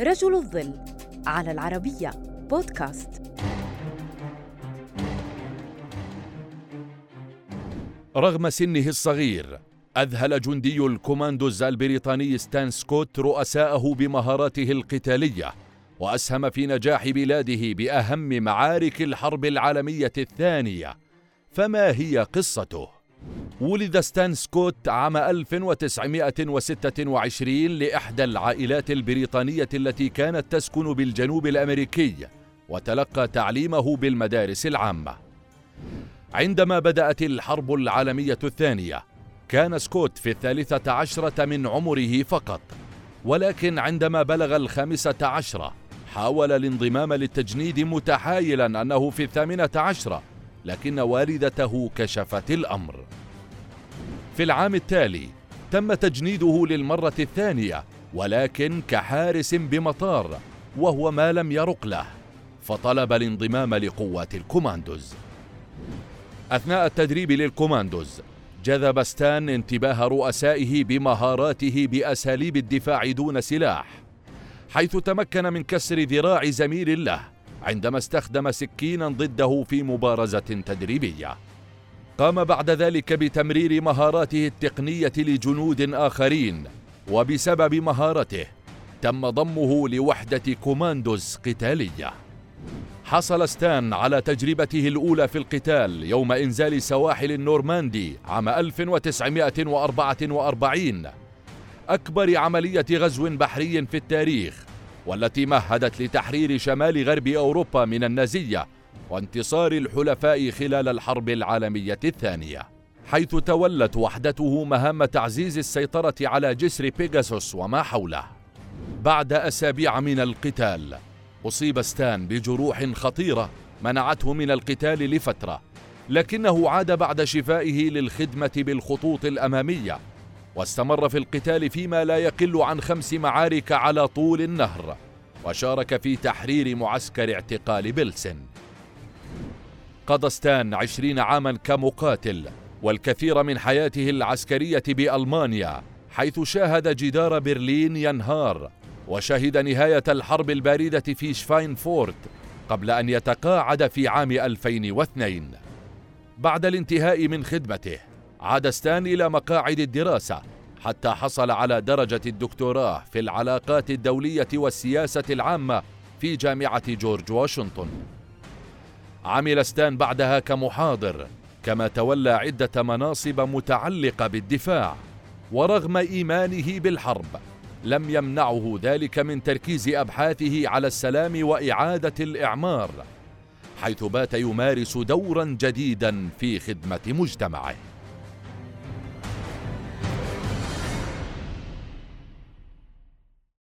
رجل الظل على العربية بودكاست رغم سنه الصغير أذهل جندي الكوماندوز البريطاني ستان سكوت رؤساءه بمهاراته القتالية وأسهم في نجاح بلاده بأهم معارك الحرب العالمية الثانية فما هي قصته؟ ولد ستان سكوت عام 1926 لإحدى العائلات البريطانية التي كانت تسكن بالجنوب الأمريكي وتلقى تعليمه بالمدارس العامة. عندما بدأت الحرب العالمية الثانية كان سكوت في الثالثة عشرة من عمره فقط. ولكن عندما بلغ الخامسة عشرة حاول الانضمام للتجنيد متحايلا أنه في الثامنة عشرة لكن والدته كشفت الأمر. في العام التالي تم تجنيده للمرة الثانية ولكن كحارس بمطار وهو ما لم يرق له فطلب الانضمام لقوات الكوماندوز. أثناء التدريب للكوماندوز جذب ستان انتباه رؤسائه بمهاراته بأساليب الدفاع دون سلاح حيث تمكن من كسر ذراع زميل له عندما استخدم سكينا ضده في مبارزة تدريبية. قام بعد ذلك بتمرير مهاراته التقنية لجنود آخرين وبسبب مهارته تم ضمه لوحدة كوماندوز قتالية. حصل ستان على تجربته الأولى في القتال يوم إنزال سواحل النورماندي عام 1944 أكبر عملية غزو بحري في التاريخ والتي مهدت لتحرير شمال غرب أوروبا من النازية وانتصار الحلفاء خلال الحرب العالمية الثانية حيث تولت وحدته مهام تعزيز السيطرة على جسر بيغاسوس وما حوله. بعد أسابيع من القتال أصيب ستان بجروح خطيرة منعته من القتال لفترة لكنه عاد بعد شفائه للخدمة بالخطوط الأمامية واستمر في القتال فيما لا يقل عن خمس معارك على طول النهر وشارك في تحرير معسكر اعتقال بلسن قضى ستان عشرين عاما كمقاتل والكثير من حياته العسكرية بألمانيا حيث شاهد جدار برلين ينهار وشهد نهاية الحرب الباردة في شفاينفورت قبل أن يتقاعد في عام 2002 بعد الانتهاء من خدمته عاد ستان إلى مقاعد الدراسة حتى حصل على درجة الدكتوراه في العلاقات الدولية والسياسة العامة في جامعة جورج واشنطن. عمل ستان بعدها كمحاضر كما تولى عدة مناصب متعلقة بالدفاع ورغم إيمانه بالحرب. لم يمنعه ذلك من تركيز أبحاثه على السلام وإعادة الإعمار حيث بات يمارس دورا جديدا في خدمة مجتمعه.